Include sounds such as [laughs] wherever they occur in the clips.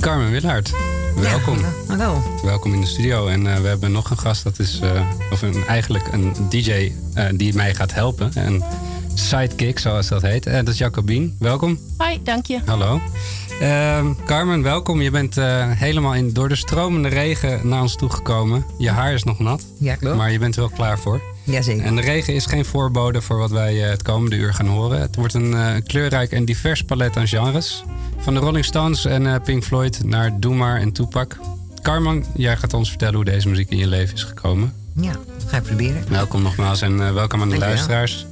Carmen Willard. Welkom. Hallo. Welkom in de studio. En eh, we hebben nog een gast, dat is eh, of een, eigenlijk een DJ eh, die mij gaat helpen. Een sidekick, zoals dat heet. Dat is Jacobien. Welkom. Hoi, dank je. Hallo. Ehm, Carmen, welkom. Je bent eh, helemaal in, door de stromende regen naar ons toegekomen. Je haar is nog nat, Ja, klopt. maar je bent er wel klaar voor. Jazeker. En de regen is geen voorbode voor wat wij eh, het komende uur gaan horen. Het wordt een eh, kleurrijk en divers palet aan genres. Van de Rolling Stones en eh, Pink Floyd naar Doe Maar en Tupac. Carmen, jij gaat ons vertellen hoe deze muziek in je leven is gekomen. Ja, ga ik proberen. Welkom nogmaals en welkom aan de luisteraars.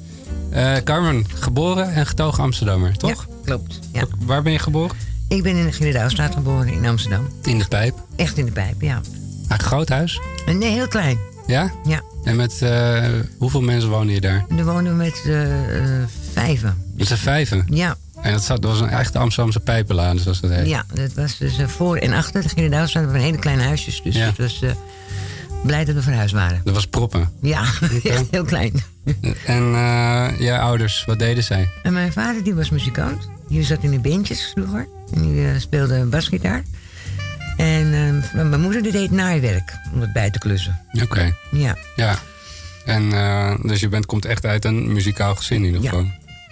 Carmen, geboren en getogen Amsterdammer, toch? Ja, klopt. Ja. Waar ben je geboren? Ik ben in de Gerardouwstraat geboren in Amsterdam. In de pijp. Echt in de pijp, ja. Een groot huis? Nee, heel klein. Ja? Ja. En met eh, hoeveel mensen wonen je daar? Daar woonden we met eh, vijven. Met z'n vijven. Ja, En dat, zat, dat was een echte Amsterdamse pijpenlaan, zoals dat heet. ja, dat was dus voor en achter de Gerardouwstraat. We hebben hele kleine huisjes, dus Ja. het was blij dat we verhuisd waren. Dat was proppen. Ja, [laughs] echt heel klein. En je ouders, wat deden zij? En mijn vader die was muzikant. Die zat in de bandjes vroeger. En die speelde basgitaar. En eh, mijn moeder die deed naaiwerk om dat bij te klussen. Oké, Ja, ja. En eh, dus je bent, komt echt uit een muzikaal gezin in ieder Ja. geval.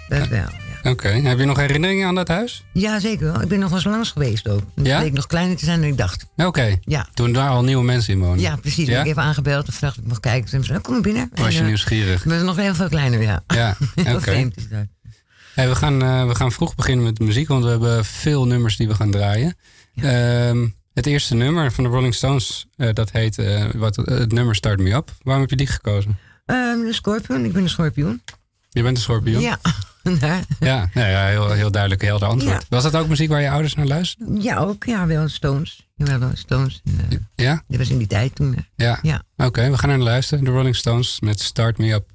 dat wel. Ja. Oké, heb je nog herinneringen aan dat huis? Ja, zeker wel. Ik ben nog wel eens langs geweest ook. Het Ja? bleek nog kleiner te zijn dan ik dacht. Oké, Ja, toen daar al nieuwe mensen in woonden. ja precies. Ja? Ik heb even aangebeld en gevraagd of ik mocht kijken. Ze zei, kom maar binnen. Was je En, eh, nieuwsgierig? Nog heel veel kleiner, ja. Ja, [laughs] oké. vreemd is dat. Hey, we, gaan, eh, we gaan vroeg beginnen met de muziek, want we hebben veel nummers die we gaan draaien. Ehm, het eerste nummer van de Rolling Stones, eh, dat heet, eh, wat, het nummer Start Me Up. Waarom heb je die gekozen? Ehm, de schorpioen. Ik ben een schorpioen. Je bent een schorpioen? [laughs] Ja. Ja. Ja, heel, heel duidelijk, heel helder antwoord. Ja. Was dat ook muziek waar je ouders naar luisterden? ja, ook. Ja, wel Stones. Ja, wel Stones. Eh, Ja? dat was in die tijd toen. eh. Ja. Ja. Oké, we gaan naar luisteren. De Rolling Stones met Start Me Up.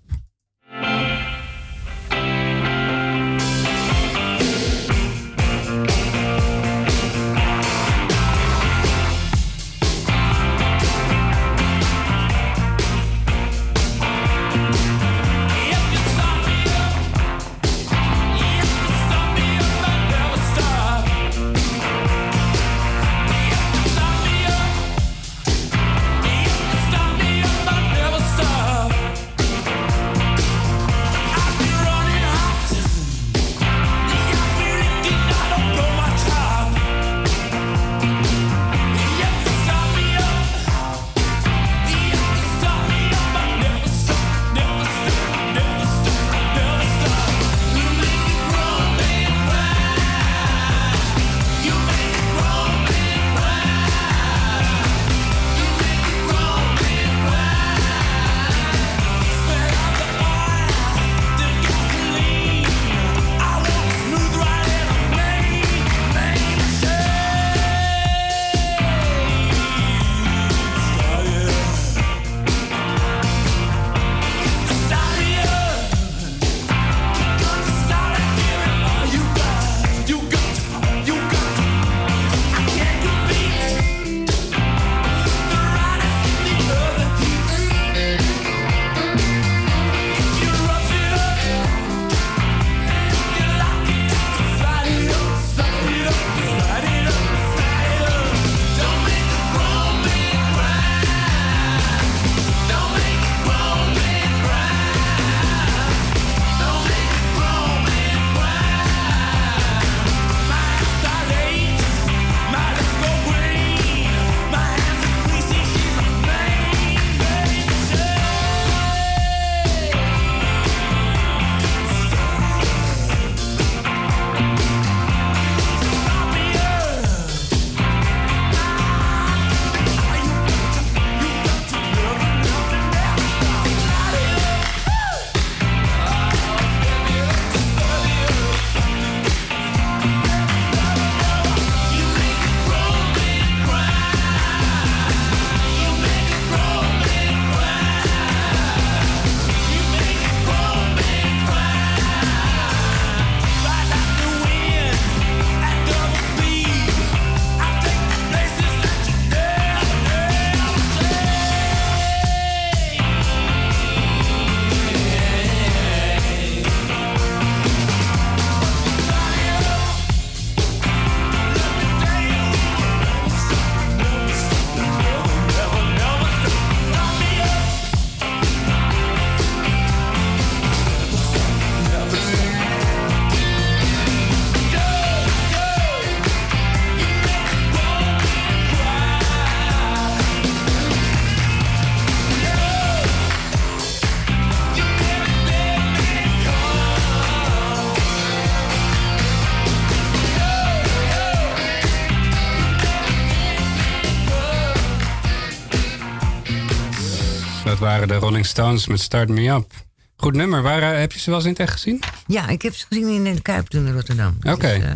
Waren de Rolling Stones met Start Me Up. Goed nummer. Waar, eh, heb je ze wel eens in het echt gezien? Ja, ik heb ze gezien in de Kuip toen in Rotterdam. Oké. is, eh,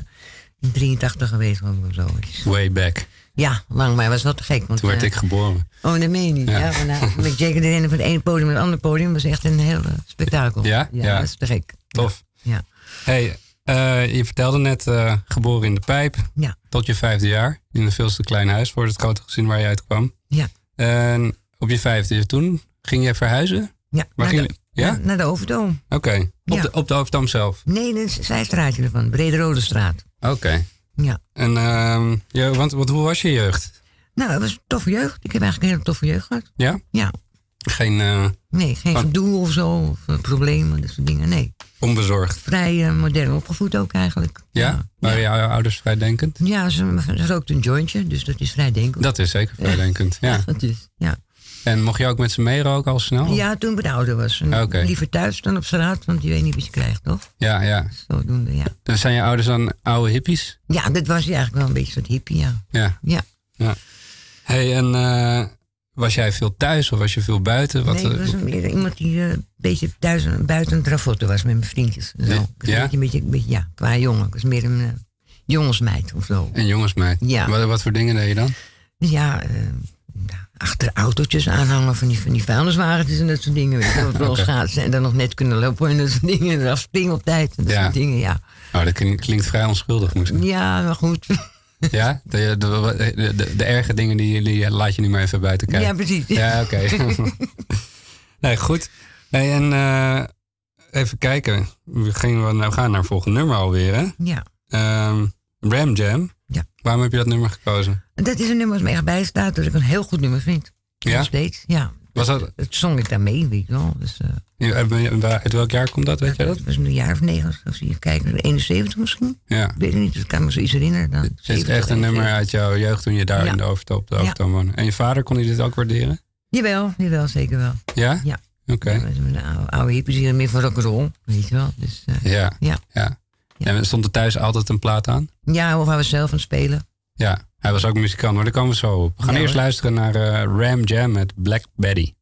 in 83 geweest of zo. Way back. Ja, lang, maar was wel te gek. Want, Toen werd eh, ik geboren. Oh, dat meen je niet. Ja. Ja. maar nou, met erin van het ene podium naar het andere podium was echt een heel spektakel. Ja? Ja, Ja. dat is te gek. Tof. Ja. Hey, je vertelde net geboren in de pijp. Ja. Tot je vijfde jaar. In een veel te klein huis voor het grote gezin waar je uitkwam. Ja. En op je vijfde toen ging je verhuizen? Ja, Waar naar, ging de, je? Ja? naar, naar de Overtoom. Oké. Op, Ja. de, op de zelf? Nee, dat is een zijstraatje ervan. Brede Rode Straat. Oké. Ja. En ehm, ja, want, want hoe was je jeugd? Nou, het was een toffe jeugd. Ik heb eigenlijk een hele toffe jeugd gehad. Ja? Ja. Geen eh, Nee, geen gedoe of zo. Of eh, problemen, dat soort dingen. Nee. onbezorgd? Vrij eh, modern opgevoed ook eigenlijk. Ja? Waren ja. jouw ouders vrijdenkend? Ja, ze, ze rookt een jointje, dus dat is vrij denkend. Dat is zeker vrijdenkend, ja. [laughs] Dat is, ja. En mocht je ook met ze meeroken al snel? ja, toen ik ouder was. Liever thuis dan op straat, want je weet niet wat je krijgt, toch? Ja, ja. Zodoende, ja. Dus zijn je ouders dan oude hippies? Ja, dat was eigenlijk wel een beetje een soort hippie, ja. Ja. Ja. hey, en eh, was jij veel thuis of was je veel buiten? Wat, nee, ik eh, was een- meer iemand die eh, een beetje thuis, buiten het ravotten was met mijn vriendjes. en Zo. Ja? Een beetje, een beetje, een beetje, ja, qua jongen. Ik was meer een eh, jongensmeid of zo. en jongensmeid? Ja. Wat, wat voor dingen deed je dan? Ja, eh, achter autootjes aanhangen van die, van die vuilniswagentjes en dat soort dingen. Weet je, [laughs] wel. Schaatsen en dan nog net kunnen lopen en dat soort dingen. En eraf springen op tijd en dat Ja. soort dingen, ja. Oh, dat klinkt, vrij onschuldig, moet ik. Ja, maar goed. [laughs] Ja? De, de, de, de, de erge dingen die, die laat je nu maar even buiten kijken. Ja, precies. Ja, oké. [laughs] nee, goed. Hey, en eh, even kijken. We, gingen, we gaan naar het volgende nummer alweer, hè? Ja. Ehm, Ram Jam. Ja. Waarom heb je dat nummer gekozen? Dat is een nummer wat me echt bijstaat, dat ik een heel goed nummer vind. Ja? Nog steeds, ja. Was dat, Dat zong ik daarmee, weet je wel. Dus, eh, uit welk jaar komt dat, weet jij dat? dat was een jaar of negen, of zie je kijken, 71 misschien. Ja. Ik weet het niet, dus ik kan me zoiets herinneren. Dan. Het is 70, echt een nummer 71. uit jouw jeugd toen je daar Ja. in de overtoop, de Ja. overtoom woonde. En je vader, kon hij dit ook waarderen? Jawel, jawel, zeker wel. Ja? Ja. Oké. Ja, Een oude, oude hippies hier meer van rock'n'roll, weet je wel. Dus, eh, Ja. Ja. ja. En stond er thuis altijd een plaat aan? ja, of hij was zelf aan het spelen. Ja. Hij was ook muzikant, maar daar komen we zo op. We gaan Ja, eerst hoor. luisteren naar eh, Ram Jam met Black Betty.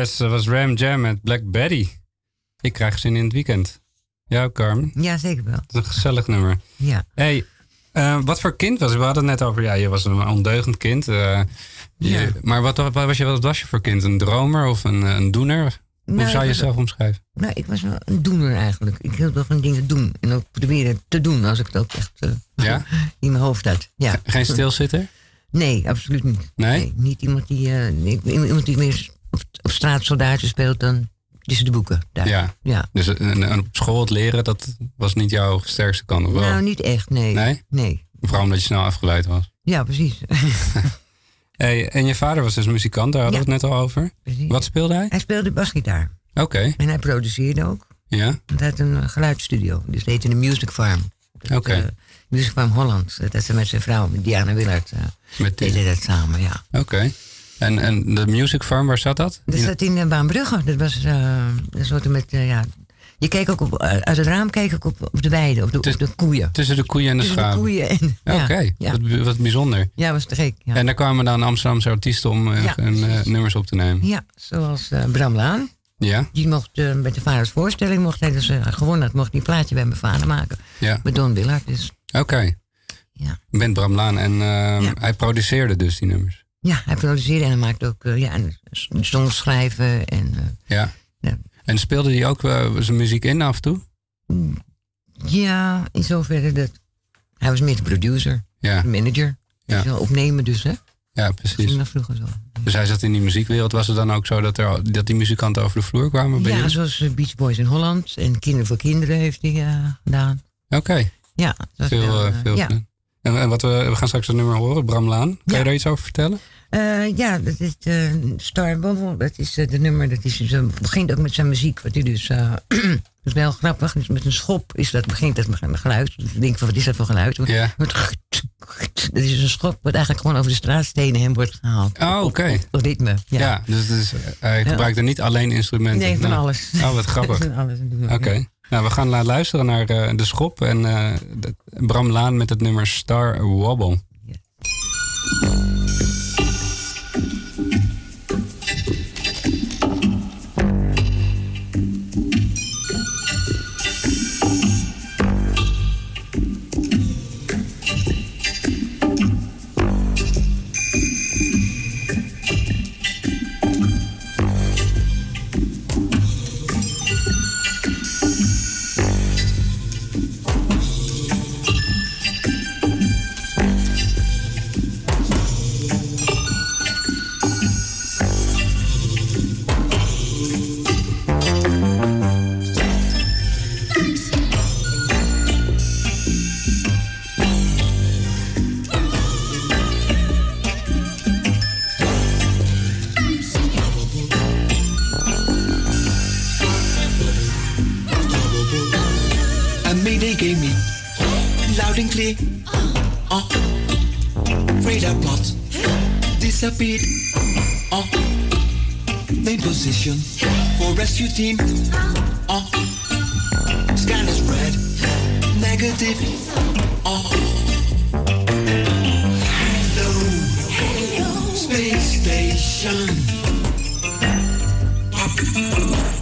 Yes, dat was Ram Jam met Black Betty. Ik krijg zin in het weekend. Ja, Carmen? Ja, zeker wel. Dat is een gezellig nummer. Ja. Hey, eh, wat voor kind was je? We hadden het net over, ja, je was een ondeugend kind. eh, je- Ja. Maar wat, wat, was je, wat was je voor kind? Een dromer of een, eh, een doener? Hoe Nou, zou je jezelf omschrijven? Nou, ik was wel een doener eigenlijk. Ik hield wel van dingen doen. En ook proberen te doen als ik het ook echt Ja? [laughs] in mijn hoofd had. Ja. Geen stilzitter? Nee, absoluut niet. Nee? niet iemand die, iemand die meer op, op straat soldaatje speelt dan tussen de boeken. Daar. Ja. ja. Dus een- op school het leren, dat was niet jouw sterkste kant, of wel? Nou, niet echt, nee. Nee? Nee. Vooral omdat je snel afgeleid was. Ja, precies. [laughs] Hey, en je vader was dus muzikant, daar hadden we het net al over. Precies. Wat speelde hij? Hij speelde basgitaar. Oké, En hij produceerde ook. ja. Want hij had een geluidsstudio. Dus dat heette de Music Farm. Dat, Oké. eh, Music Farm Holland. Dat is met zijn vrouw, Diana Willard. eh Met die- deden dat samen, ja. Oké. En, en de Music Farm, waar zat dat? Dat zat in uh, Baanbrugge. Dat was uh, een soort met, uh, ja... Je keek ook op, uit het raam keek ik op, op de weide, op de, Tuss- op de koeien. Tussen de koeien en de Tussen de schapen. koeien en... ja, Oké, ja. wat, wat bijzonder. ja, was te gek. Ja, En daar kwamen dan Amsterdamse artiesten om eh, Ja, en, eh, nummers op te nemen. ja zoals uh, Bram Laan. Ja, Die mocht uh, met de vaders voorstelling, mocht hij dus gewonnen had, mocht die plaatje bij mijn vader maken. ja. Met Don Willard. Dus Oké. ja. Ben Bram Laan en eh, Ja. hij produceerde dus die nummers. Ja, hij produceerde en hij maakte ook uh, ja, songs schrijven. En, uh, Ja. Ja. En speelde hij ook eh, zijn muziek in af en toe? ja, in zoverre dat... Hij was meer de producer, Ja, de manager. Ja. Opnemen dus, hè? ja precies. dat vroeger zo. Dus hij zat in die muziekwereld. Was het dan ook zo dat, er, dat die muzikanten over de vloer kwamen bij Ja, jullie? zoals Beach Boys in Holland en Kinderen voor Kinderen heeft hij uh, gedaan. Oké, Ja, dat veel. wel, eh, uh, veel ja. En, en wat we, we gaan straks het nummer horen, Bram Laan. Kan Ja. je daar iets over vertellen? Uh, ja, dat is uh, Star Bubble. Dat is uh, de nummer. Dat is, dus, begint ook met zijn muziek. Wat hij dus. [clears throat] dat is wel grappig. Dus met een schop is dat, begint dat met een geluid. Dus ik denk van wat is dat voor geluid? Ja. Dat is een schop wat eigenlijk gewoon over de straatstenen heen wordt gehaald. Oh, oké. Op, op ritme. Ja. Ja, dus, dus hij gebruikte niet alleen instrumenten. Nee, van Nou, alles. Oh, wat [laughs] grappig. Van alles. Nou, we gaan la- luisteren naar eh, De Schop en de- Bram Laan met het nummer Star Wobble. A mayday gave me loud and clear. Uh, radar plot disappeared. Uh, main position for rescue team. Uh, scan is red, negative. Uh, hello, hello, space station. Pop,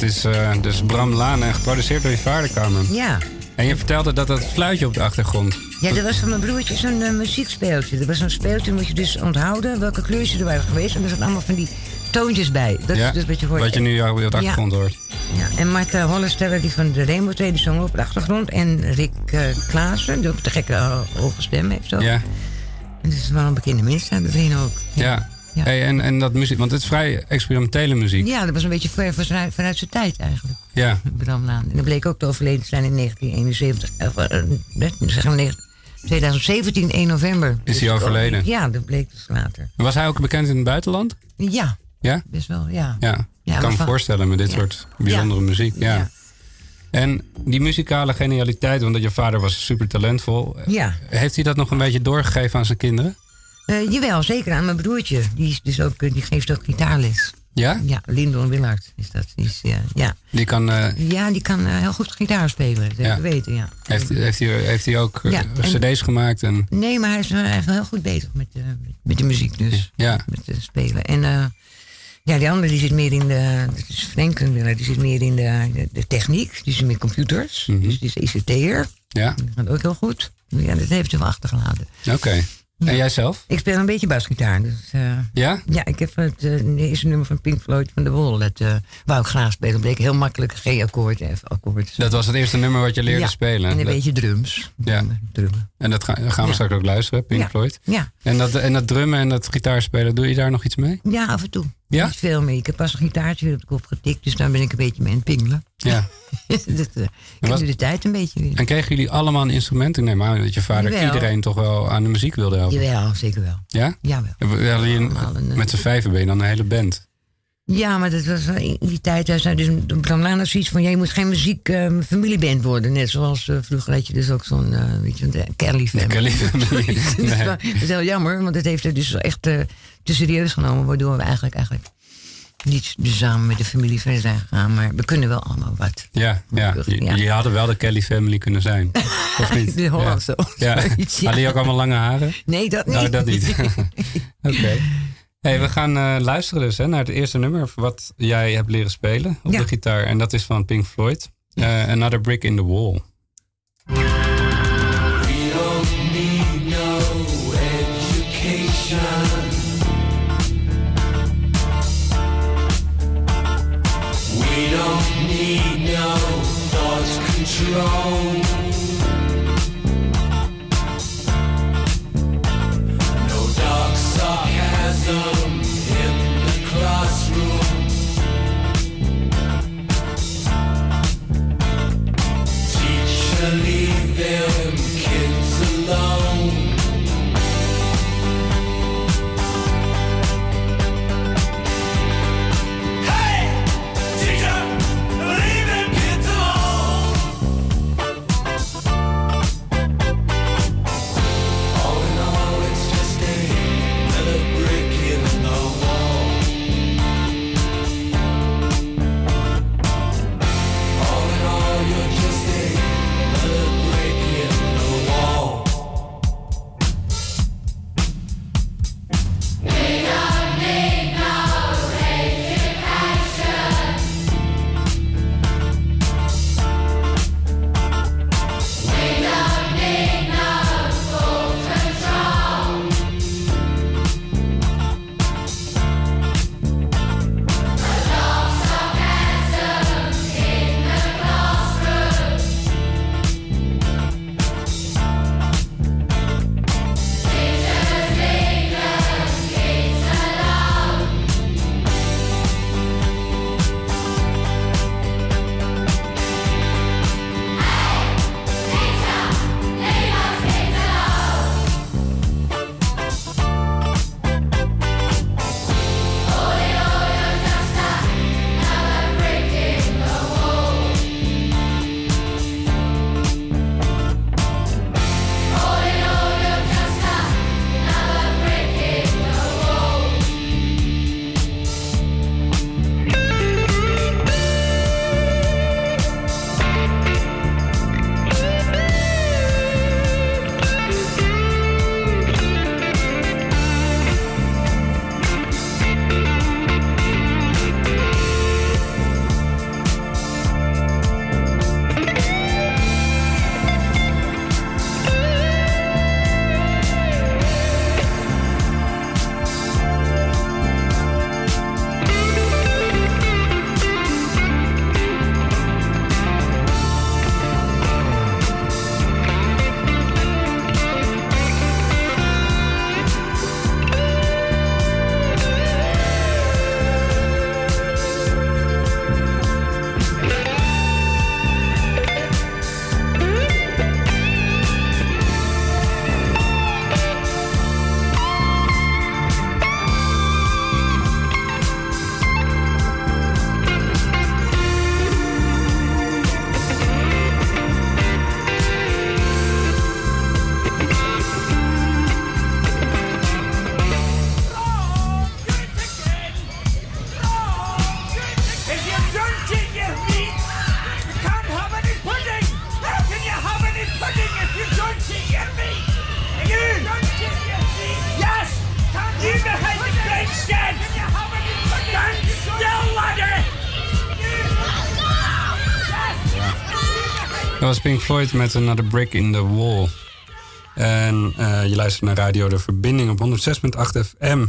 Dat is eh, dus Bram Laan en geproduceerd door je vader, Carmen. Ja. En je vertelde dat dat fluitje op de achtergrond. Ja, dat was van mijn broertje zo'n eh, muziekspeeltje. Dat was zo'n speeltje, moet je dus onthouden welke kleurtjes er waren geweest. En er zaten allemaal van die toontjes bij. Dat ja, is dus wat je hoort. wat je nu op de achtergrond hoort. Ja, en Marta Hollensteller, die van de Rainbow Tree, die zong op de achtergrond. En Rick uh, Klaassen, die ook de gekke hoge stem heeft. Zo. Ja. En dat is wel een bekende mens, staat erin ook. Ja. ja. Hey, en, en dat muziek, want het is vrij experimentele muziek. Ja, dat was een beetje ver vanuit, vanuit zijn tijd eigenlijk. Ja. Bramlaan. En dat bleek ook te overleden te zijn in 1971. Of, zeg maar 2017, 1 november. Is hij overleden? Ja, dat bleek dus later. Was hij ook bekend in het buitenland? Ja. Ja? Best wel, ja. Ja, ja ik kan me voorstellen met dit ja. soort bijzondere muziek. Ja. ja. En die muzikale genialiteit, want je vader was super talentvol. Ja. Heeft hij dat nog een beetje doorgegeven aan zijn kinderen? Uh, jawel, zeker aan mijn broertje. Die, is dus ook, die geeft ook gitaarles. Ja? Ja, Lindon Willard is dat. Die is, ja, ja. Die kan... Uh, ja, die kan uh, heel goed gitaar spelen. Dat ja. weten, ja. Heeft, heeft, hij, heeft hij ook ja, en, cd's gemaakt? En... Nee, maar hij is, wel heel goed bezig met, met de muziek dus. Ja. Met het spelen. En ja, die andere die zit meer in de... Dat is Franklin Willard. Die zit meer in de, de, de techniek. Die zit met computers. Mhm. Mm -hmm. Dus die is ICT'er. Ja. Dat gaat ook heel goed. Ja, dat heeft hij wel achtergelaten. Oké. Okay. En jij zelf? Ik speel een beetje basgitaar. Dus, uh, ja? Ja, ik heb het uh, eerste nummer van Pink Floyd van de Wall. Dat uh, wou ik graag spelen. Bleek heel makkelijk G-akkoord, F-akkoord. Dat was het eerste nummer wat je leerde ja, spelen? en een dat... beetje drums. Ja. Drummen. En dat ga, gaan we ja. straks ook luisteren, Pink ja. Floyd. Ja. En dat, en dat drummen en dat gitaarspelen, doe je daar nog iets mee? Ja, af en toe. Ja? Niet veel mee. Ik heb pas een gitaartje weer op de kop getikt. Dus daar ben ik een beetje mee aan het pingelen. Ja. [laughs] dat, uh, ik was... de tijd een beetje weer. En kregen jullie allemaal een instrument? Ik neem aan dat je vader Jawel. iedereen toch wel aan de muziek wilde helpen. Jawel, zeker wel. Ja? Jawel. Je, met z'n vijven ben je dan een hele band. Ja, maar dat was in die tijd. Zei dus Bram Laan zoiets van: ja, je moet geen muziek uh, familieband worden. Net zoals uh, vroeger had je dus ook zo'n uh, weet je, Kelly Family. Kelly Family. nee. [laughs] dat, is heel jammer, want het heeft er dus echt te serieus genomen. Waardoor we eigenlijk, eigenlijk niet dus samen met de familie verder zijn gegaan. Maar we kunnen wel allemaal wat. Ja, ja. ja. Je hadden wel de Kelly Family kunnen zijn. [laughs] Of niet? De. Ja. [laughs] ja. Hadden jullie ook allemaal lange haren? Nee, dat niet. Nou, dat niet. Oké. Okay. Hey, we gaan uh, luisteren dus hè, naar het eerste nummer wat jij hebt leren spelen op ja. de gitaar. En dat is van Pink Floyd. Uh, Another Brick in the Wall. We don't need no education. We don't need no thought control. Floyd met Another Brick in the Wall. En eh, je luistert naar Radio De Verbinding op 106.8 FM.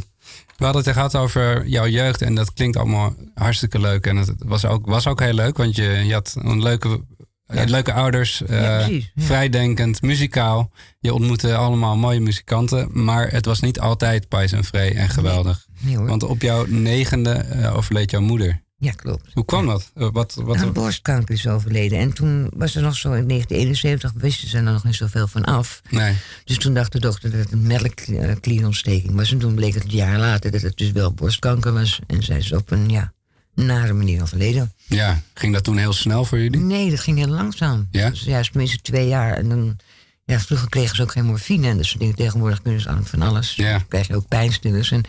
We hadden het gehad over jouw jeugd en dat klinkt allemaal hartstikke leuk. En het was ook, was ook heel leuk, want je, je had een leuke, eh, leuke ouders. eh, Ja, precies, ja. Vrijdenkend, muzikaal. Je ontmoette allemaal mooie muzikanten. Maar het was niet altijd pijs en vree en geweldig. Nee. Want op jouw negende overleed jouw moeder. Ja, klopt. Hoe kwam dat? Eh, wat, wat, Aan borstkanker is overleden. En toen was er nog zo in 1971, wisten ze er nog niet zoveel van af. nee. Dus toen dacht de dokter dat het een melkklierontsteking was. En toen bleek het een jaar later dat het dus wel borstkanker was. En zij is op een, ja, nare manier overleden. Ja, ging dat toen heel snel voor jullie? Nee, dat ging heel langzaam. Ja? Dus juist tenminste twee jaar. En dan, ja, vroeger kregen ze ook geen morfine en dat soort dingen. Tegenwoordig kunnen ze aan van alles. Ja. Dan krijg je ook pijnstillers. En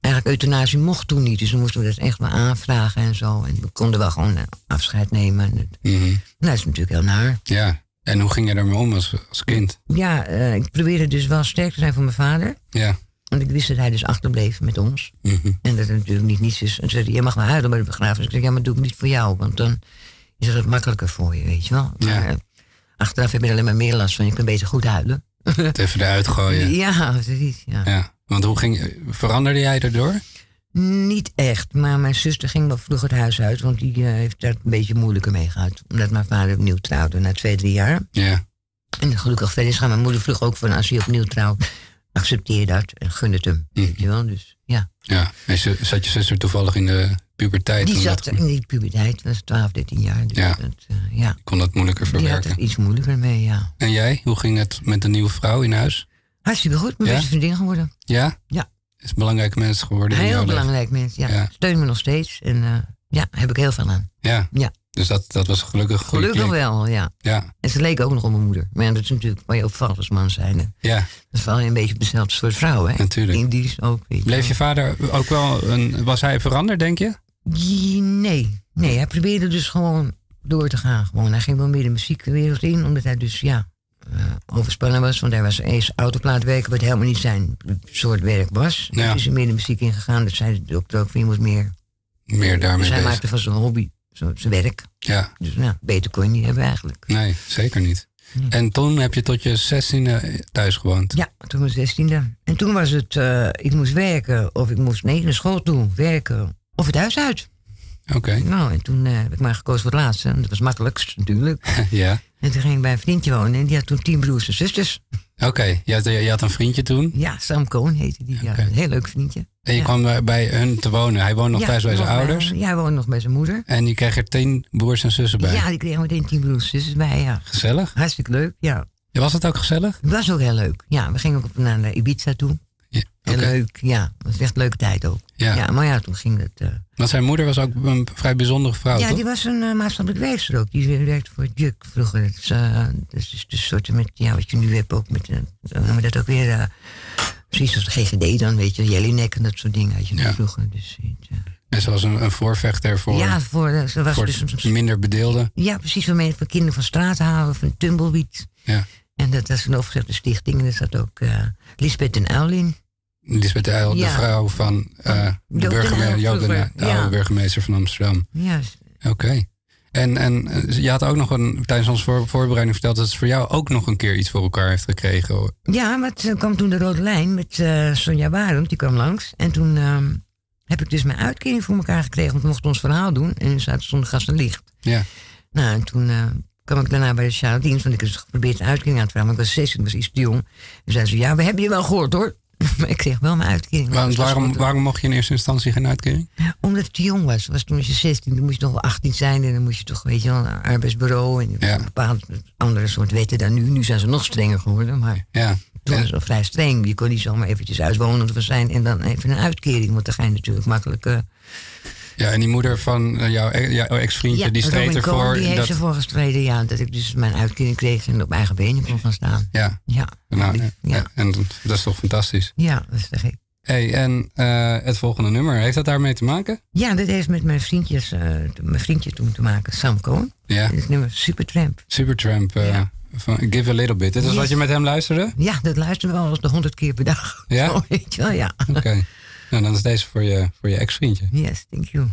eigenlijk euthanasie mocht toen niet. Dus dan moesten we dat echt wel aanvragen en zo. En we konden wel gewoon eh, afscheid nemen. En Mhm. nou, dat is natuurlijk heel naar. Ja. En hoe ging je daarmee om als, als kind? Ja, eh, ik probeerde dus wel sterk te zijn voor mijn vader. Ja. Want ik wist dat hij dus achterbleef met ons. Mhm. En dat het natuurlijk niet niets is. En ze zei, je mag wel huilen bij de begrafenis. Ik zei, ja, maar doe ik niet voor jou. Want dan is het wat makkelijker voor je, weet je wel. Ja. Maar eh, achteraf heb je er alleen maar meer last van. Je kunt beter goed huilen. Het even eruit gooien. [laughs] Ja, precies. Ja. Ja. Want hoe ging, veranderde jij erdoor? Niet echt, maar mijn zuster ging wel vroeg het huis uit. Want die eh, heeft daar een beetje moeilijker mee gehad. Omdat mijn vader opnieuw trouwde na twee, drie jaar. Ja. En gelukkig verder is gaan. Mijn moeder vroeg ook van als hij opnieuw trouwt, accepteer dat en gun het hem. Hm. Weet je wel, dus ja. Ja. En ze- zat je zuster toevallig in de puberteit? Die zat dat- in die puberteit, was 12, 13 jaar. Dus Ja. dat, eh, ja. kon dat moeilijker Die had verwerken. er iets moeilijker mee, ja. En jij? Hoe ging het met de nieuwe vrouw in huis? Hartstikke goed, mijn Ja? beste vriendin geworden. Ja? Ja. Is een belangrijke mens geworden Heel belangrijk mens, ja. Ja. Steun me nog steeds en eh, ja, heb ik heel veel aan. Ja. Ja. Dus dat, dat was gelukkig een goede Gelukkig wel, ja. Ja. En ze leek ook nog op mijn moeder. Maar ja, dat is natuurlijk waar je opvalt als man zijn. Ja, Dat val je een beetje op dezelfde soort vrouw, hè? natuurlijk. Indisch ook, weet je Bleef wel. je vader ook wel een... Was hij veranderd, denk je? Nee, nee, hij probeerde dus gewoon door te gaan. Gewoon. Hij ging wel meer de muziekwereld in, omdat hij dus, ja, overspannen was. Want hij was eerst autoplaatwerker, wat helemaal niet zijn soort werk was. Ja. Dus is hij meer de muziek ingegaan. Dat zei de dokter ook, je moet meer... Meer daarmee dus hij bezig. maakte van zijn hobby zo- zijn werk. Ja, Dus nou, beter kon je niet hebben eigenlijk. nee, zeker niet. En toen heb je tot je zestiende thuis gewoond. Ja, toen was ik zestiende. En toen was het, eh, ik moest werken of ik moest nee, naar school toe, werken of het huis uit. Oké, Nou, en toen eh, heb ik maar gekozen voor het laatste. En dat was makkelijkst natuurlijk. [laughs] ja. En toen ging ik bij een vriendje wonen en die had toen tien broers en zusters. Oké, je, had, je had een vriendje toen. Ja, Sam Cohn heette die. Ja, een heel leuk vriendje. En je Ja. kwam bij- bij hun te wonen. Hij woonde nog Ja, thuis bij zijn ouders. ja, hij woonde nog bij zijn moeder. En die kreeg er tien broers en zussen bij. Ja, die kreeg meteen tien broers en zusters bij, ja. Gezellig. Hartstikke leuk, ja. Was het ook gezellig? Het was ook heel leuk. Ja, we gingen ook naar Ibiza toe. Ja, oké. leuk, ja. Het was echt een leuke tijd ook. Ja. Ja, maar ja, toen ging het... eh, Want zijn moeder was ook een vrij bijzondere vrouw, ja, toch? die was een uh, maatschappelijk werkster ook. Die werkte voor Juk vroeger. Dat is, eh, dat is de soort met, ja, wat je nu hebt ook met, je dat ook weer, precies als de GGD dan, weet je, Jellinek en dat soort dingen had je Ja. vroeger. Dus, En ze was een, een voorvechter voor, ja, voor, ze was voor dus een, minder bedeelden. ja, precies waarmee voor kinderen van straat halen, van Tumbleweed. Ja. En dat was een opgezette stichting. En er zat ook eh Lisbeth en Uilin. Lisbeth de Ja. vrouw van eh, de burgemeester, vroeger, de oude burgemeester van Amsterdam. Ja, Oké. En, en eh, je had ook nog een, tijdens onze voor, voorbereiding verteld dat ze voor jou ook nog een keer iets voor elkaar heeft gekregen. hoor. Ja, maar toen kwam toen de rode lijn met eh, Sonja Barend, die kwam langs. En toen ehm, heb ik dus mijn uitkering voor elkaar gekregen, want we mochten ons verhaal doen. En er zaten zonder gas en licht. Ja. Nou, en toen kwam ik daarna bij de Charlotines, want ik heb geprobeerd een uitkering aan te vragen. Maar ik was 16, ik was iets te jong. En zei ze, ja, we hebben je wel gehoord hoor. maar [laughs] ik kreeg wel mijn uitkering. Waarom, goed. waarom mocht je in eerste instantie geen uitkering? Omdat ik te jong was. was toen was je 16, dan moest je nog wel 18 zijn. En dan moest je toch, weet je wel, naar een arbeidsbureau. En Ja. een bepaald andere soort wetten dan nu. Nu zijn ze nog strenger geworden, maar... Ja. Toen En- was het vrij streng. Je kon niet zomaar eventjes uitwonend zijn en dan even een uitkering. Want dan ga je natuurlijk makkelijk... eh, ja, en die moeder van eh, jouw, jouw ex-vriendje, die streed Robin Cohen, ervoor. Die heeft dat, ervoor gestreden, ja. Dat ik dus mijn uitkering kreeg en op eigen benen kon gaan staan. ja, Ja, nou, ja. ja. en dat is toch fantastisch. ja, dat is te gek. Hey, en eh, het volgende nummer, heeft dat daarmee te maken? Ja, dat heeft met mijn, vriendjes, eh, mijn vriendje toen te maken, Sam Cohen. Ja, Dit is het nummer Supertramp. Supertramp eh, Ja. van Give a Little Bit. Dit is Yes. wat je met hem luisterde? Ja, dat luisteren we al eens de honderd keer per dag. Ja? Zo, [laughs] weet je wel, ja. Oké. Nou, dan is deze voor je, voor je ex-vriendje. Yes, thank you.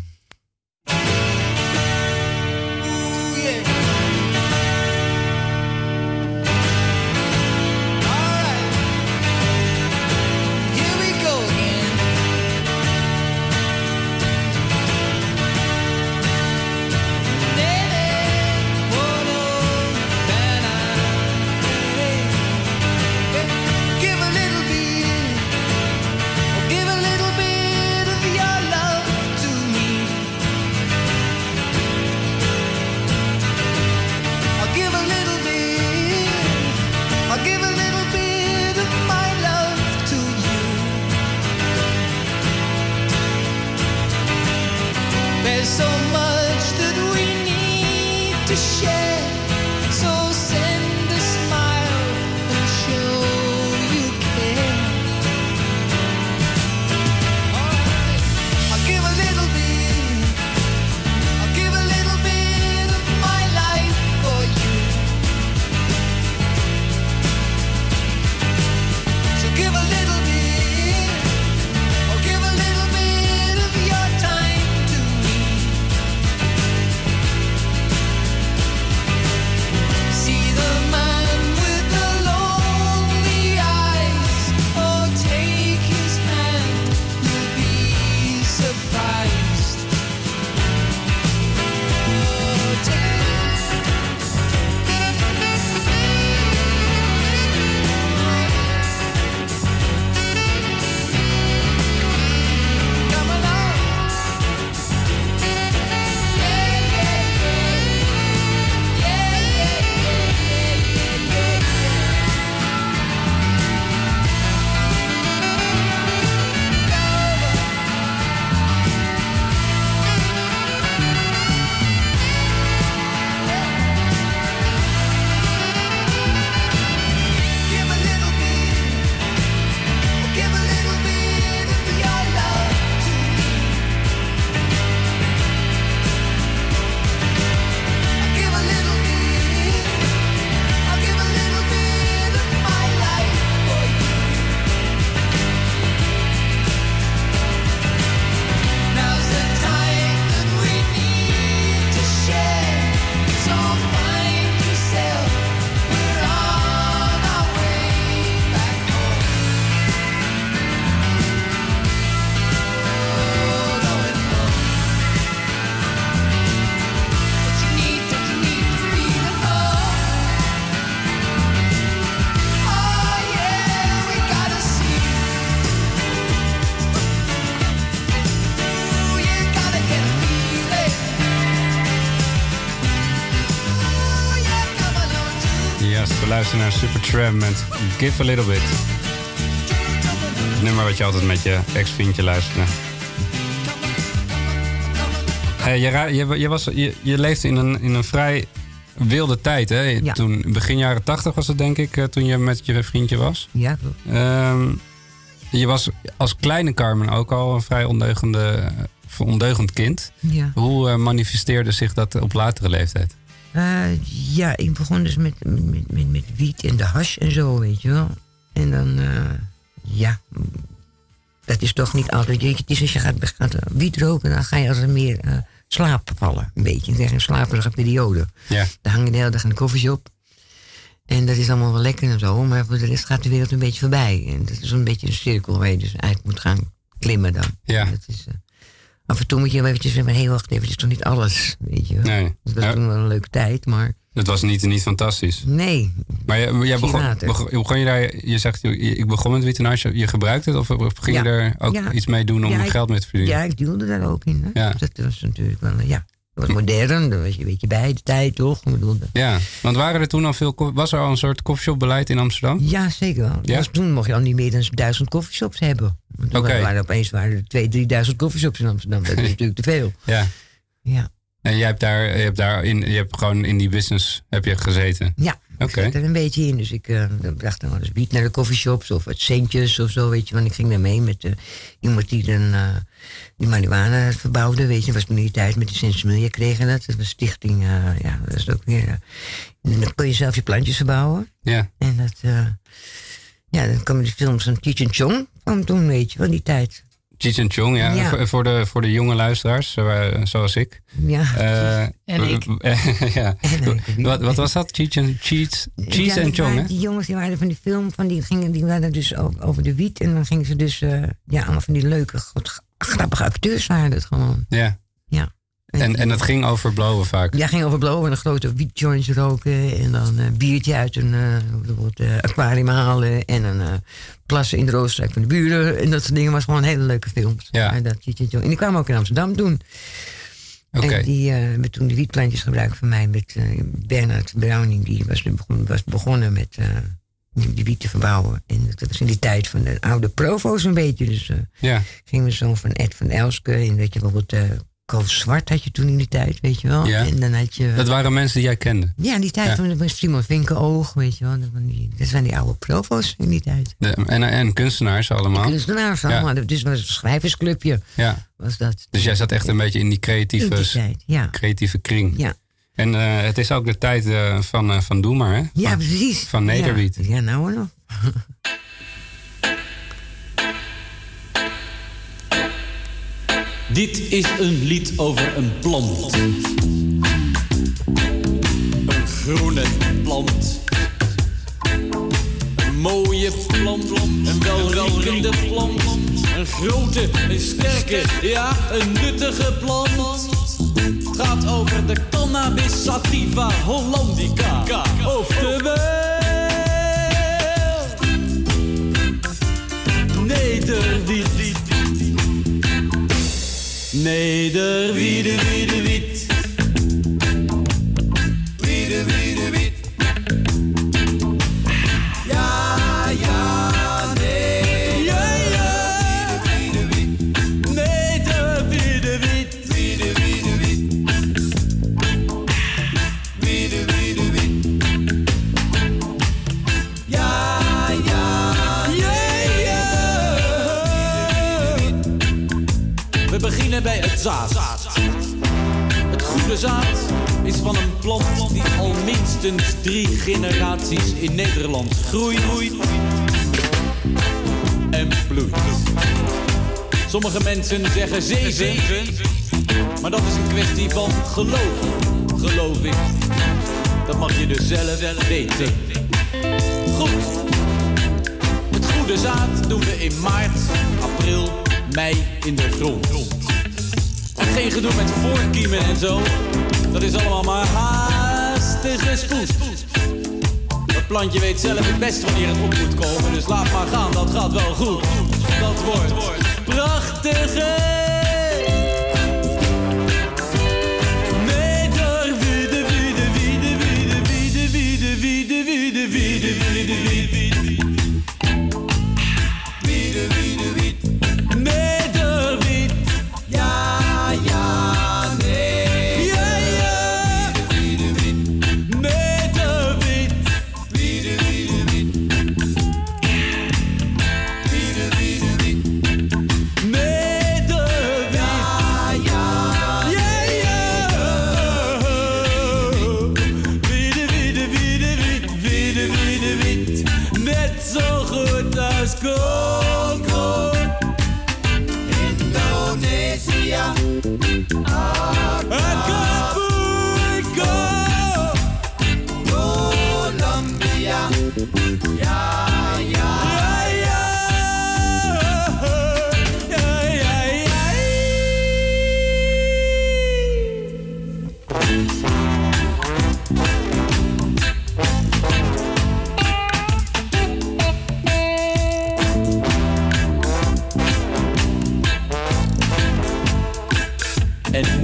Met Give a Little Bit. Het nummer wat je altijd met je ex-vriendje luisterde. Hey, je, je, je, was, je, je leefde in een, in een vrij wilde tijd, hè? Ja. Toen, begin jaren tachtig was het, denk ik, eh, toen je met je vriendje was. Ja. Ehm, je was als kleine Carmen ook al een vrij ondeugende, ondeugend kind. Ja. Hoe eh, manifesteerde zich dat op latere leeftijd? Eh, ja, ik begon dus met, met, met, met wiet en de hash en zo, weet je wel. En dan, eh, ja, dat is toch niet altijd. weet je, Het is als je gaat, gaat eh, wiet roken, dan ga je als er meer eh, slaap vallen. Een beetje. Zeg een slaperige periode. Ja. Dan hang je de hele dag in de koffieshop. En dat is allemaal wel lekker en zo, maar voor de rest gaat de wereld een beetje voorbij. En dat is een beetje een cirkel waar je dus uit moet gaan klimmen dan. Ja. Dat is, af en toe moet je wel eventjes zeggen, hey, wacht even, het is toch niet alles, weet je wel. Nee. Dat was Ja. toen wel een leuke tijd, maar Het was niet, niet fantastisch. nee. Maar jij, begon, begon, begon je daar, je zegt, ik begon met witte je gebruikte het of, of ging je er ook Ja. iets mee doen om Ja, geld mee te verdienen? Ja, ik duwde daar ook in. Hè? Ja. Dat was natuurlijk wel, ja, dat was modern, daar was je een beetje bij de tijd, toch? Dat- Ja, want waren er toen al veel, was er al een soort coffeeshopbeleid in Amsterdam? Ja, zeker wel. Ja? Dus toen mocht je al niet meer dan duizend koffieshops hebben. Oké. waren er opeens waren er 2.000, 3.000 koffieshops in Amsterdam. Dat is [laughs] natuurlijk te veel. Ja. Ja, En jij hebt daar, je hebt daar in, je hebt gewoon in die business heb je gezeten. ja. Oké. Ik zat er een beetje in. Dus ik bracht dan wel eens wiet naar de koffieshops of wat centjes of zo, weet je. Want ik ging daar mee met eh, iemand die dan eh, die marihuana verbouwde, weet je. Dat was die tijd met de Sensimilia kregen dat. Dat was stichting, ja, dat is ook weer... dan kon je zelf je plantjes verbouwen. Ja. En dat, ja, dan kwamen die films van Cheech Chong toen, weet je, van die tijd. Cheech and Chong, ja. Ja. Voor, voor, de, voor de jonge luisteraars, eh, zoals ik. Ja. Eh, En ik. [laughs] ja. En ik. Wat, wat was dat? Cheech and, Cheech, Cheech Ja, and die Chong, hè? Die jongens die waren van die film, van die, gingen, die waren dus over, over de wiet. En dan gingen ze dus, eh, ja, allemaal van die leuke, goed, grappige acteurs waren het gewoon. Ja. En, en dat ging over blowen vaak. Ja, ging over blowen en een grote wietjoints roken. En dan een biertje uit een eh, eh, aquarium halen. En een eh, plassen in de roosterijk van de buren. En dat soort dingen was gewoon hele leuke films. Ja. En, dat, en die kwamen ook in Amsterdam toen. Oké. En die eh, hebben toen de wietplantjes gebruikt van mij met eh, Bernard Browning. Die was, begon, was begonnen met eh, die, die wiet te verbouwen. En dat was in die tijd van de oude provo's een beetje. Dus eh, Ja. gingen we zo van Ed van Elske. En weet je bijvoorbeeld eh Koos Zwart had je toen in die tijd, weet je wel. Ja. En dan had je... Dat waren mensen die jij kende. ja, in die tijd Ja. van, van Simon Vinkenoog, weet je wel. Dat, zijn die oude provo's in die tijd. De, en, en kunstenaars allemaal. Kunstenaars allemaal. Dus was een schrijversclubje, Ja. was dat. Dus jij zat echt een beetje in die in creatieve, die tijd, ja. creatieve kring. Ja, En eh, het is ook de tijd eh, van, eh, van Doe maar, hè? ja Van- precies. van Nederwiet. Ja, nou en [laughs] Dit is een lied over een plant. Een groene plant. Een mooie plant, een welriekende plant. Een grote, een sterke, ja, een nuttige plant. Het gaat over de cannabis sativa hollandica. Oftewel... Nederwiet. Nee, wie de, wie de, zaad. Het goede zaad is van een plant die al minstens drie generaties in Nederland groeit en bloeit. Sommige mensen zeggen zeven, maar dat is een kwestie van geloof, geloof ik. Dat mag je dus zelf weten. Goed. Het goede zaad doen we in maart, april, mei in de grond. En geen gedoe met voorkiemen en zo. Dat is allemaal maar haastige spoed. Dat plantje weet zelf het best wanneer het op moet komen. Dus laat maar gaan, dat gaat wel goed. Dat wordt prachtig.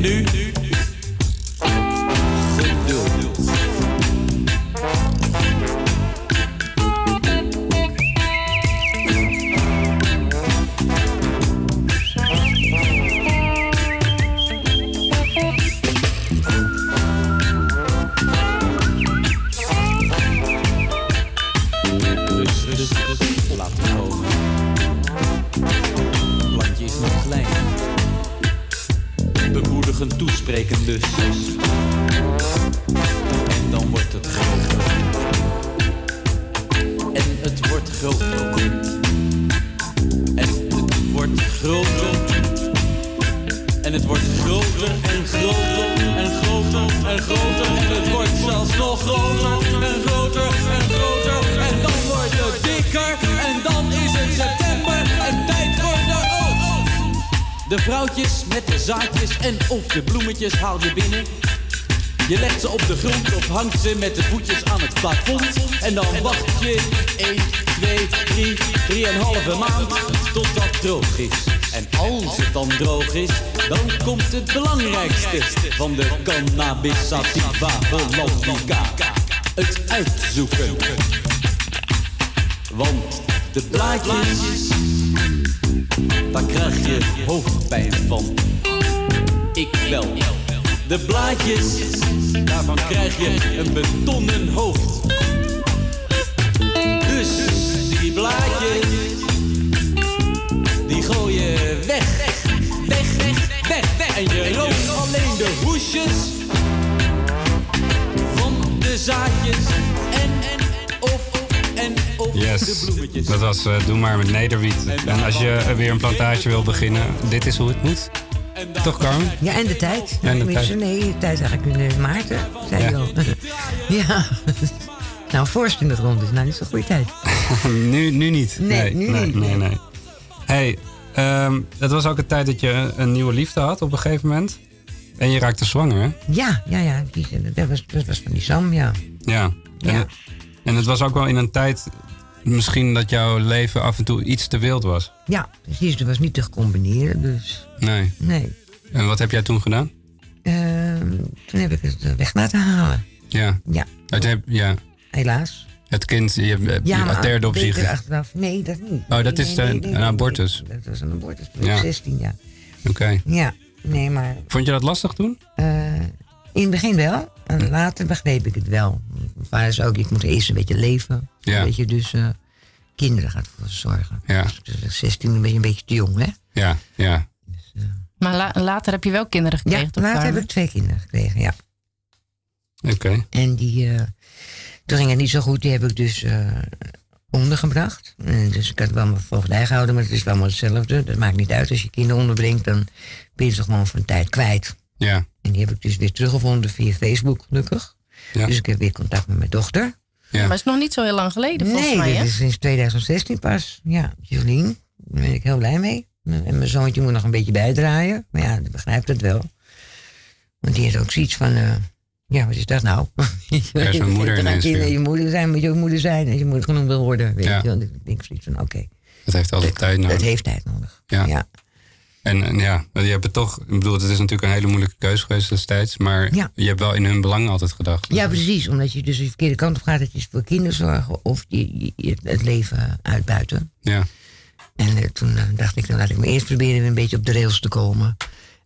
Nu hangt ze met de voetjes aan het plafond. En dan wacht je 1, 2, 3, 3,5 maand totdat het droog is. En als het dan droog is, dan komt het belangrijkste van de cannabis sativa hollandica. Het uitzoeken. Want de blaadjes, daar krijg je hoofdpijn van. Ik wel. De blaadjes, daarvan krijg je een betonnen hoofd. Dus die blaadjes, die gooi je weg. Weg, weg, weg, weg. En je rookt alleen de hoesjes van de zaadjes. En, en, of, en, of de bloemetjes. dat was eh, Doe maar met Nederwiet. En als je eh, weer een plantage wil beginnen, dit is hoe het moet. Toch, Carmen? Ja, en de tijd. En de tijd. Nee, de tijd eigenlijk in eh, maart, hè, zei Ja. je al. ja. [laughs] Nou, vorst in rond is nou niet zo'n goede tijd. [laughs] nu, nu niet. Nee, nu nee, niet, Nee, nee. nee. Hey, ehm, het was ook een tijd dat je een, nieuwe liefde had op een gegeven moment. En je raakte zwanger, hè? Ja, ja, ja. Die, dat, was, dat was van die Sam, ja. Ja. En, Ja. en het was ook wel in een tijd misschien dat jouw leven af en toe iets te wild was. Ja, precies. Dat was niet te combineren, dus Nee. nee. En wat heb jij toen gedaan? Ehm, toen heb ik het weg laten halen. Ja. Ja, Het, heb, ja. helaas. het kind, je hebt Ja, beter ge- achteraf. Nee, dat niet. Oh, dat Nee, is nee, een- nee, abortus. Dat was een abortus. Toen Ja. ik 16 jaar. Oké. Ja, nee, maar Vond je dat lastig toen? eh, in het begin wel. En later begreep ik het wel. Mijn vader zei ook, ik moet eerst een beetje leven. Ja. Weet je, dus eh, kinderen gaat voor zorgen. Ja. Dus 16 ben je een beetje te jong, hè? Ja, ja. Maar la- later heb je wel kinderen Ja, gekregen, toch? later heb ik twee kinderen gekregen, ja. Oké. En die, eh, toen ging het niet zo goed. Die heb ik dus eh, ondergebracht. En dus ik had wel mijn voogdij gehouden, maar het is wel allemaal hetzelfde. Dat maakt niet uit. Als je kinderen onderbrengt, dan ben je ze gewoon voor een tijd kwijt. Ja. En die heb ik dus weer teruggevonden via Facebook, gelukkig. Ja. Dus ik heb weer contact met mijn dochter. Ja. Maar het is nog niet zo heel lang geleden, volgens nee, mij, dit hè? is sinds 2016 pas. Ja, Jolien, daar ben ik heel blij mee. En mijn zoontje moet nog een beetje bijdraaien. Maar ja, die begrijpt het wel. Want die heeft ook zoiets van... eh, ja, wat is dat nou? [laughs] Er is een moeder [laughs] Je ineens weer. Je moeder zijn, moet je ook moeder zijn. En je moet genoemd wil worden. Weet Ja. je wel. Ik denk zoiets van, oké. Dat heeft altijd tijd Dat nodig. heeft tijd nodig. Ja. ja. En, en ja, je hebt het toch... Ik bedoel, het is natuurlijk een hele moeilijke keuze geweest destijds. Maar Ja. je hebt wel in hun belang altijd gedacht. Ja, precies. Omdat je dus de verkeerde kant op gaat. Dat je voor kinderen zorgen of je, je- het leven uitbuiten. Ja, En eh, toen eh, dacht ik, dan laat ik me eerst proberen weer een beetje op de rails te komen.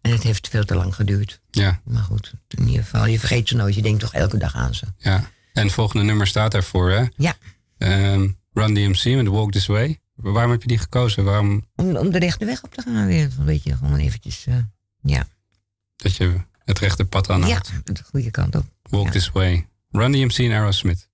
En het heeft veel te lang geduurd. ja, Maar goed, in ieder geval, je vergeet ze nooit. Je denkt toch elke dag aan ze. ja. En het volgende nummer staat daarvoor, hè? Ja, Ehm, Run DMC met Walk This Way. Waarom heb je die gekozen? Waarom om, om de rechte weg op te gaan weer. Een beetje gewoon eventjes, eh, ja. dat je het rechte pad aan Ja, de goede kant op. Walk Ja. This Way. Run DMC en Aerosmith.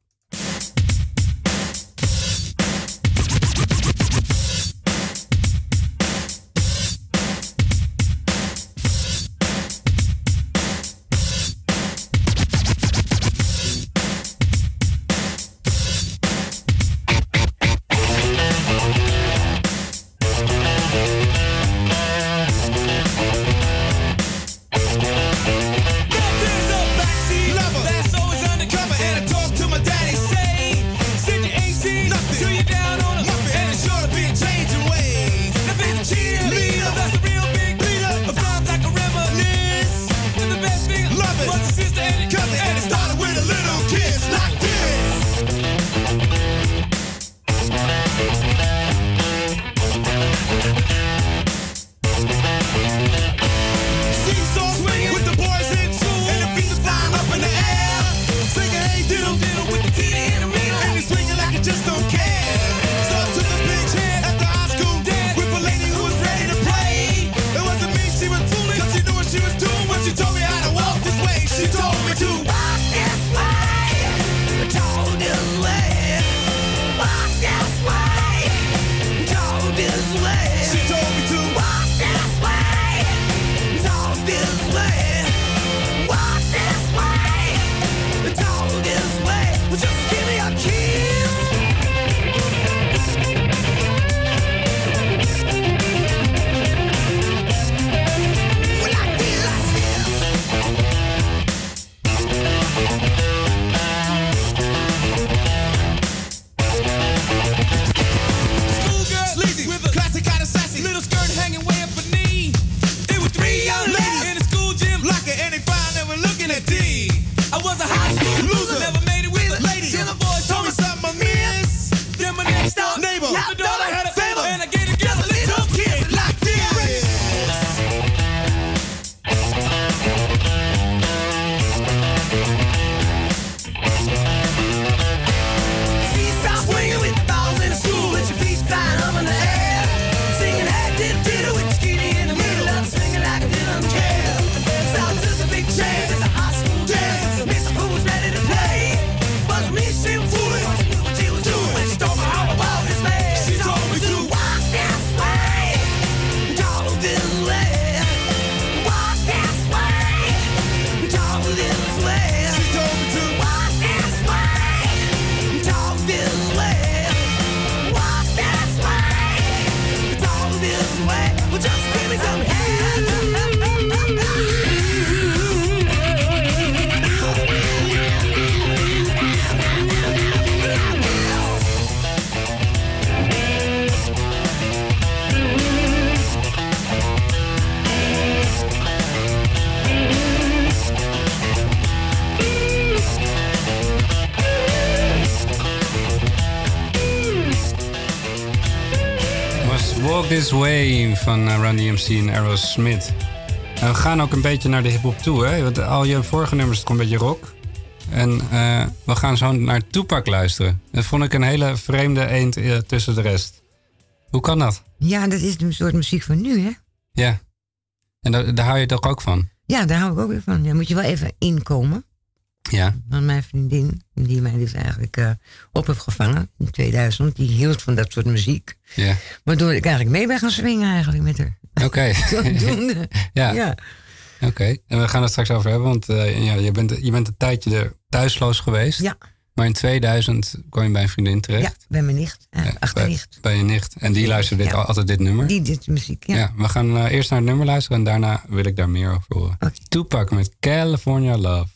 This Way van uh, Run DMC en Aerosmith. En we gaan ook een beetje naar de hip-hop toe, hè? Want al je vorige nummers toch een beetje rock. En eh, we gaan zo naar Tupac luisteren. Dat vond ik een hele vreemde eend eh, tussen de rest. Hoe kan dat? Ja, dat is een soort muziek van nu, hè? Ja. En daar, daar hou je toch ook van? Ja, daar hou ik ook weer van. Daar moet je wel even inkomen. Ja. Want mijn vriendin, die mij dus eigenlijk eh, op heeft gevangen in 2000, die hield van dat soort muziek. Ja. Waardoor ik eigenlijk mee ben gaan swingen eigenlijk met haar. Oké. [laughs] [laughs] Ja. ja. Oké. En we gaan het straks over hebben, want eh, ja, je, bent, je bent een tijdje er thuisloos geweest. Ja. Maar in 2000 kwam je bij een vriendin Ja, terecht. bij mijn nicht, eh, Ja, achternicht. Bij, bij je nicht. En die luisterde dit, Ja. altijd dit nummer. Die dit muziek, ja. Ja, we gaan eerst naar het nummer luisteren en daarna wil ik daar meer over horen. Tupac met California Love.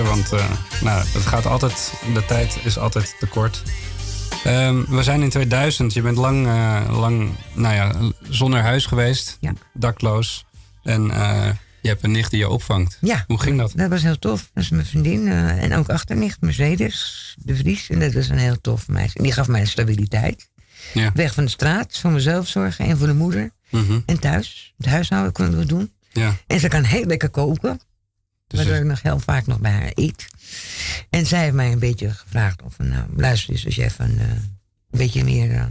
Want eh, nou, het gaat altijd, de tijd is altijd te kort. Ehm, we zijn in 2000. Je bent lang, eh, lang nou ja, zonder huis geweest, Ja. dakloos. En eh, je hebt een nicht die je opvangt. Ja. Hoe ging dat? Dat was heel tof. Dat is mijn vriendin en ook achternicht, Mercedes de Vries. En dat was een heel tof meisje. En die gaf mij stabiliteit. Ja. Weg van de straat, voor mezelf zorgen en voor de moeder. Mhm. En thuis. Het huishouden konden we doen. ja. En ze kan heel lekker koken. Dus waardoor ik nog heel vaak nog bij haar eet. En zij heeft mij een beetje gevraagd of, nou, luister eens, als jij van eh, een beetje meer eh,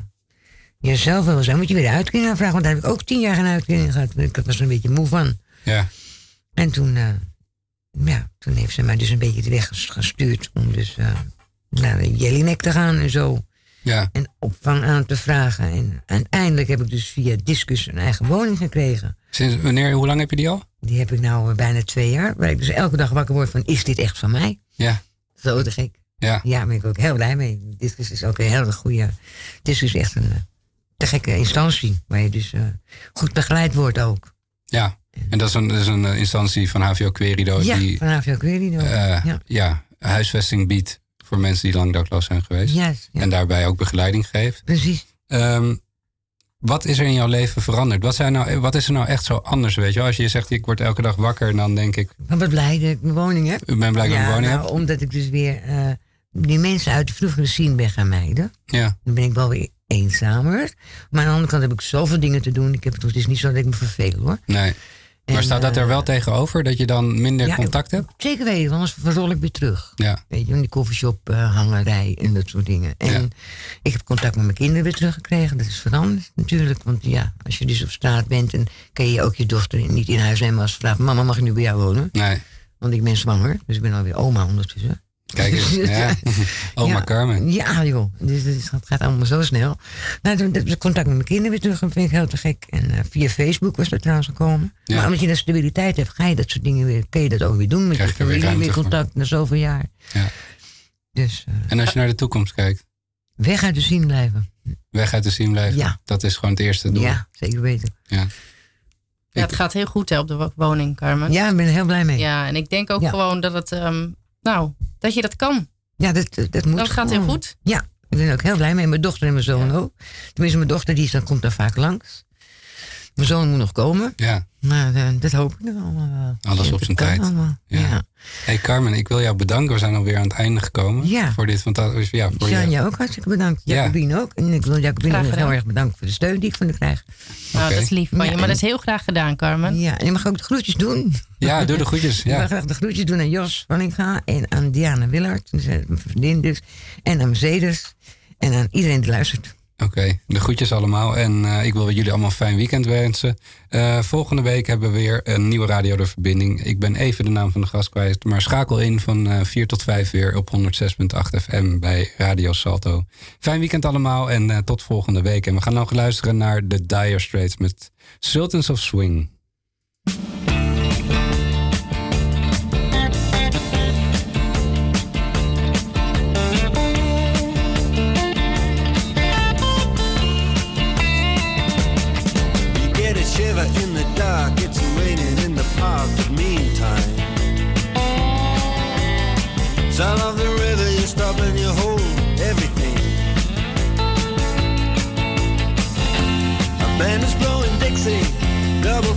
jezelf wil zijn, moet je weer de uitkering aanvragen. Want daar heb ik ook tien jaar geen uitkering gehad. Ik was er een beetje moe van. ja. En toen, eh, ja, toen heeft ze mij dus een beetje de weg ges- gestuurd om dus eh, naar de Jelinek te gaan en zo. ja. En opvang aan te vragen. En uiteindelijk heb ik dus via Discus een eigen woning gekregen. Sinds wanneer, hoe lang heb je die al? Die heb ik nou eh, bijna twee jaar. Waar ik dus elke dag wakker word van, is dit echt van mij? Ja. Zo te gek. Ja. Ja, daar ben ik ook heel blij mee. Discus is ook een hele goede... Discus is echt een eh, te gekke instantie. Waar je dus eh, goed begeleid wordt ook. Ja. En dat is een, dat is een instantie van HVO Querido ja, die van AVO Querido. ja. ja, huisvesting biedt voor mensen die lang dakloos zijn geweest. Ja. En daarbij ook begeleiding geeft. Precies. Ehm, wat is er in jouw leven veranderd? Wat, zijn nou, wat is er nou echt zo anders? Weet je? wel? Als je zegt, ik word elke dag wakker, dan denk ik, Ik ben blij dat ik een woning heb. ik ben blij dat ik ja, een woning nou, heb. omdat ik dus weer eh, die mensen uit de vroegere scene ben gaan mijden. Ja, Dan ben ik wel weer eenzamer. Maar aan de andere kant heb ik zoveel dingen te doen. Ik heb, het is niet zo dat ik me verveel hoor. nee. Maar En, staat dat er eh, wel tegenover? Dat je dan minder ja, contact hebt? Zeker weten, want anders verrol ik weer terug. Ja, Weet je, in die koffieshop, eh, hangerij en dat soort dingen. En Ja. ik heb contact met mijn kinderen weer teruggekregen. Dat is veranderd natuurlijk. Want ja, als je dus op straat bent, dan kan je ook je dochter niet in huis nemen als ze vraagt: Mama, mag ik nu bij jou wonen? nee. Want ik ben zwanger, dus ik ben alweer oma ondertussen. Kijk eens. [laughs] Ja. Oma Ja. Carmen. Ja, joh. Dus het gaat- gaat allemaal zo snel. Nou, toen heb ik contact met mijn kinderen weer terug. Dat vind ik heel te gek. En eh, via Facebook was dat trouwens gekomen. Ja. Maar omdat je de stabiliteit hebt, ga je dat soort dingen weer, kun je dat ook weer doen. Met Krijg je weer familie, weer voor. contact na zoveel jaar. Ja. Dus eh, En als je naar de toekomst kijkt, weg uit de zien blijven. weg uit de zien blijven. Ja. Dat is gewoon het eerste doel. Ja, zeker weten. Ja. Ja, het gaat heel goed hè, op de wo- woning, Carmen. Ja, ik ben er heel blij mee. Ja, en ik denk ook Ja. gewoon dat het, ehm, nou, dat je dat kan. dat, dat moet Dat gaat heel goed. Ja, ik ben ook heel blij mee. Mijn dochter en mijn zoon Ja. ook. Tenminste, mijn dochter die is, dan komt daar vaak langs. Mijn zoon moet nog komen. ja. Maar eh, dat hoop ik nog allemaal wel. Alles Ja, op zijn tijd. allemaal. Ja. ja. Hey Carmen, ik wil jou bedanken. We zijn alweer aan het einde gekomen. Ja. Voor dit fantastische... Ja, voor je, Sjanja ook hartstikke bedankt. Ja. Jacobine ook. En ik wil Jacobine heel erg bedanken voor de steun die ik van haar krijg. Nou, Oké. dat is lief van Ja, je. Maar en- dat is heel graag gedaan, Carmen. Ja, en je mag ook de groetjes doen. ja, doe de groetjes. Ik wil Ja. graag de groetjes doen aan Jos Wallinga en aan Diana Willard. Dus, eh, Mijn vriendin dus. En aan Mercedes. En aan iedereen die luistert. Oké, de groetjes allemaal. En eh, ik wil jullie allemaal een fijn weekend wensen. Eh, volgende week hebben we weer een nieuwe Radio De Verbinding. Ik ben even de naam van de gast kwijt. Maar schakel in van eh 4 tot 5 weer op 106.8 FM bij Radio Salto. Fijn weekend allemaal en tot volgende week. En we gaan nog luisteren naar The Dire Straits met Sultans of Swing. But meantime. Sound of the river, you stop and you hold everything. A band is blowing Dixie, double